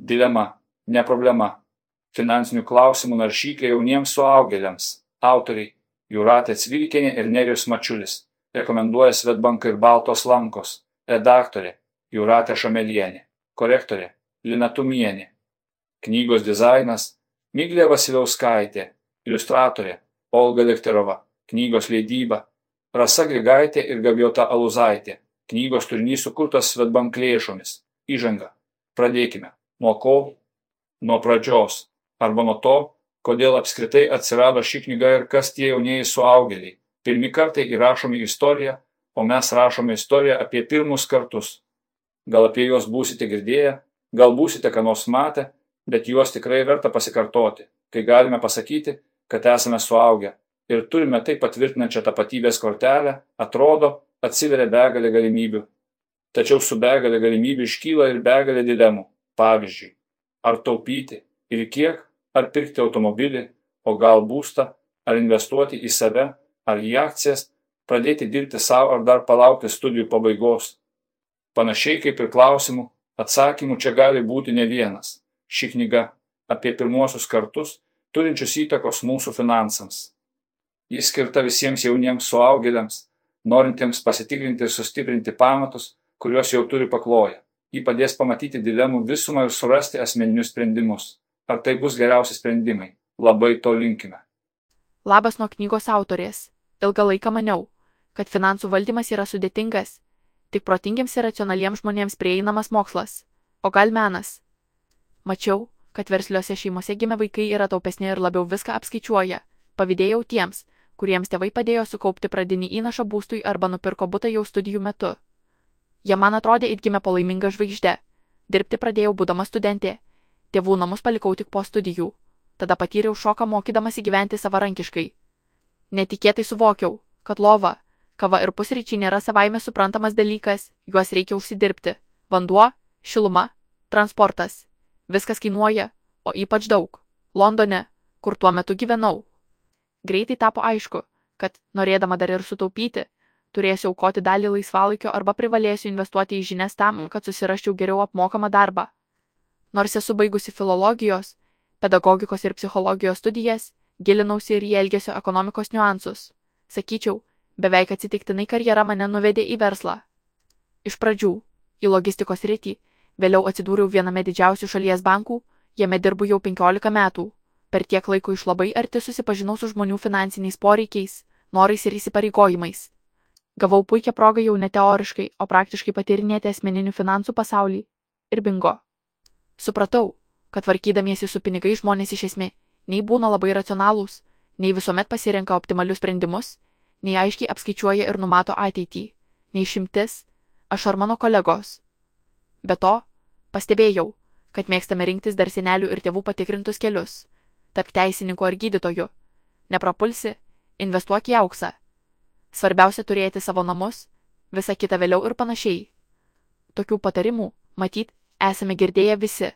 Dilema, ne problema. Finansinių klausimų naršyklė jauniems suaugėliams. Autoriai Jūratė Cvilkienė ir Nerijus Mačiulis. Rekomenduoja Svetbank ir Baltos lankos. Redaktorė Jūratė Šamelienė. Korektorė Lina Tumienė. Knygos dizainas Miglė Vasiliauskaitė. Iliustratorė Olga Lekterova. Knygos leidyba Rasa Grigaitė ir Gaviota Aluzaitė. Knygos turinys sukurtas Svetbank lėšomis. Įžanga. Pradėkime. Nuo ko? Nuo pradžios. Arba nuo to, kodėl apskritai atsirado ši knyga ir kas tie jaunieji suaugėliai. Pirmi kartai įrašomi istoriją, o mes rašome istoriją apie pirmus kartus. Gal apie juos būsite girdėję, gal būsite ką nors matę, bet juos tikrai verta pasikartoti, kai galime pasakyti, kad esame suaugę ir turime tai patvirtinančią tapatybės kortelę, atrodo, atsiveria begalė galimybių. Tačiau su begalė galimybių iškyla ir begalė dilemų. Pavyzdžiui, ar taupyti ir kiek, ar pirkti automobilį, o gal būstą, ar investuoti į save, ar į akcijas, pradėti dirbti savo ar dar palaukti studijų pabaigos. Panašiai kaip ir klausimų, atsakymų čia gali būti ne vienas. Ši knyga apie pirmuosius kartus, turinčius įtakos mūsų finansams. Jis skirta visiems jauniems suaugėliams, norintiems pasitikrinti ir sustiprinti pamatus, kuriuos jau turi pakloję. Ji padės pamatyti dilemų visumą ir surasti asmeninius sprendimus. Ar tai bus geriausi sprendimai? Labai to linkime. Labas nuo knygos autorės. Ilgą laiką maniau, kad finansų valdymas yra sudėtingas, tik protingiams ir racionaliems žmonėms prieinamas mokslas, o gal menas. Mačiau, kad versliuose šeimose gimę vaikai yra taupesni ir labiau viską apskaičiuoja. Pavydėjau tiems, kuriems tėvai padėjo sukaupti pradinį įnašą būstui arba nupirko butą jau studijų metu. Jie man atrodė it gimė palaiminga žvaigždė. Dirbti pradėjau būdama studentė. Tėvų namus palikau tik po studijų. Tada patyriau šoką mokydamas įgyventi savarankiškai. Netikėtai suvokiau, kad lova, kava ir pusryčiai nėra savaime suprantamas dalykas, juos reikia užsidirbti. Vanduo, šiluma, transportas. Viskas kainuoja, o ypač daug. Londone, kur tuo metu gyvenau, Greitai tapo aišku, kad, norėdama dar ir sutaupyti, turėsiu aukoti dalį laisvalaikio arba privalėsiu investuoti į žinias tam, kad susiraščiau geriau apmokamą darbą. Nors esu baigusi filologijos, pedagogikos ir psichologijos studijas, gilinausi ir į elgesio ekonomikos niuansus. Sakyčiau, beveik atsitiktinai karjera mane nuvedė į verslą. Iš pradžių - į logistikos rytį, vėliau atsidūriau viename didžiausių šalies bankų, jame dirbu jau 15 metų. Per tiek laiko iš labai arti susipažinau su žmonių finansiniais poreikiais, norais ir įsipareigojimais. Gavau puikią progą jau ne teoriškai, o praktiškai patyrinėti asmeninių finansų pasaulį. Ir bingo. Supratau, kad tvarkydamiesi su pinigai žmonės iš esmė nei būna labai racionalūs, nei visuomet pasirenka optimalius sprendimus, nei aiškiai apskaičiuoja ir numato ateitį, nei šimtis, aš ar mano kolegos. Be to, pastebėjau, kad mėgstame rinktis dar senelių ir tėvų patikrintus kelius Tapk teisininku ar gydytoju. Neprapulsi, investuok į auksą. Svarbiausia turėti savo namus, visa kita vėliau ir panašiai. Tokių patarimų, matyt, esame girdėję visi.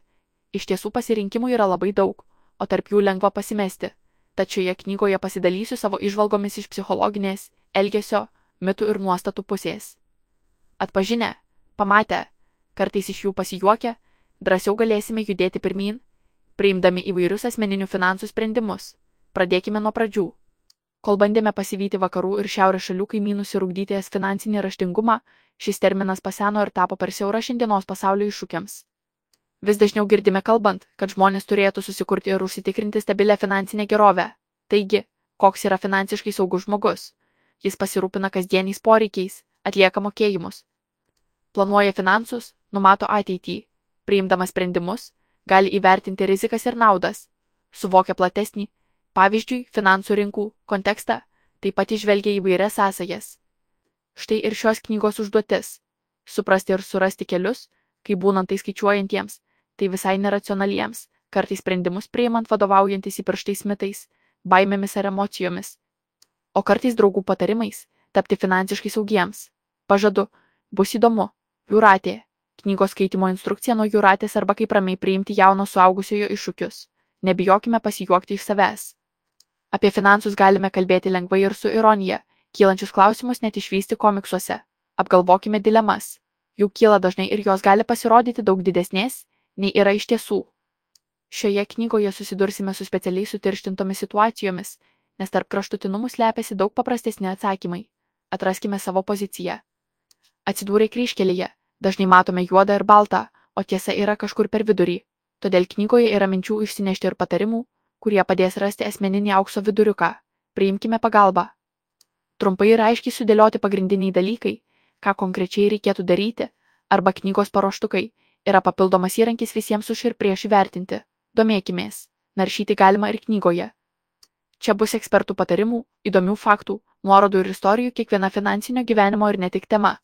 Iš tiesų pasirinkimų yra labai daug, o tarp jų lengva pasimesti. Tačiau šioje knygoje pasidalysiu savo išvalgomis iš psichologinės, elgesio, mitų ir nuostatų pusės. Atpažinę, pamatę, kartais iš jų pasijuokę, drąsiau galėsime judėti pirmin priimdami įvairius asmeninių finansų sprendimus. Pradėkime nuo pradžių. Kol bandėme pasivyti vakarų ir šiaurės šalių kaimynus ir ugdyti jas finansinį raštingumą, šis terminas paseno ir tapo per siaurą šiandienos pasaulio iššūkiams. Vis dažniau girdime kalbant, kad žmonės turėtų susikurti ir užsitikrinti stabilę finansinę gerovę. Taigi, koks yra finansiškai saugus žmogus? Jis pasirūpina kasdieniais poreikiais, atlieka mokėjimus. Planuoja finansus, numato ateitį, priimdamas sprendimus, gali įvertinti rizikas ir naudas, suvokia platesnį, pavyzdžiui, finansų rinkų kontekstą, taip pat išvelgia įvairias sąsajas. Štai ir šios knygos užduotis - suprasti ir surasti kelius, kai būnant tai skaičiuojantiems, tai visai neracionaliems, kartais sprendimus priimant vadovaujantis įpirštais mitais, baimėmis ar emocijomis, o kartais draugų patarimais tapti finansiškai saugiems. Pažadu, bus įdomu. Jūratė knygos skaitymo instrukcija nuo jūratės arba kaip ramiai priimti jauno suaugusiojo iššūkius. Nebijokime pasijuokti iš savęs. Apie finansus galime kalbėti lengvai ir su ironija, kylančius klausimus net išvysti komiksuose. Apgalvokime dilemas. Jų kyla dažnai ir jos gali pasirodyti daug didesnės, nei yra iš tiesų. Šioje knygoje susidursime su specialiai sutirštintomis situacijomis, nes tarp kraštutinumų slepiasi daug paprastesni atsakymai. Atraskime savo poziciją. Atsidūrė kryškelėje, dažnai matome juodą ir baltą, o tiesa yra kažkur per vidurį. Todėl knygoje yra minčių išsinešti ir patarimų, kurie padės rasti asmeninį aukso viduriuką. Priimkime pagalbą. Trumpai ir aiškiai sudėlioti pagrindiniai dalykai, ką konkrečiai reikėtų daryti, arba knygos paruoštukai, yra papildomas įrankis visiems už ir prieš įvertinti. Domėkimės. Naršyti galima ir knygoje. Čia bus ekspertų patarimų, įdomių faktų, nuorodų ir istorijų kiekviena finansinio gyvenimo ir ne tik tema.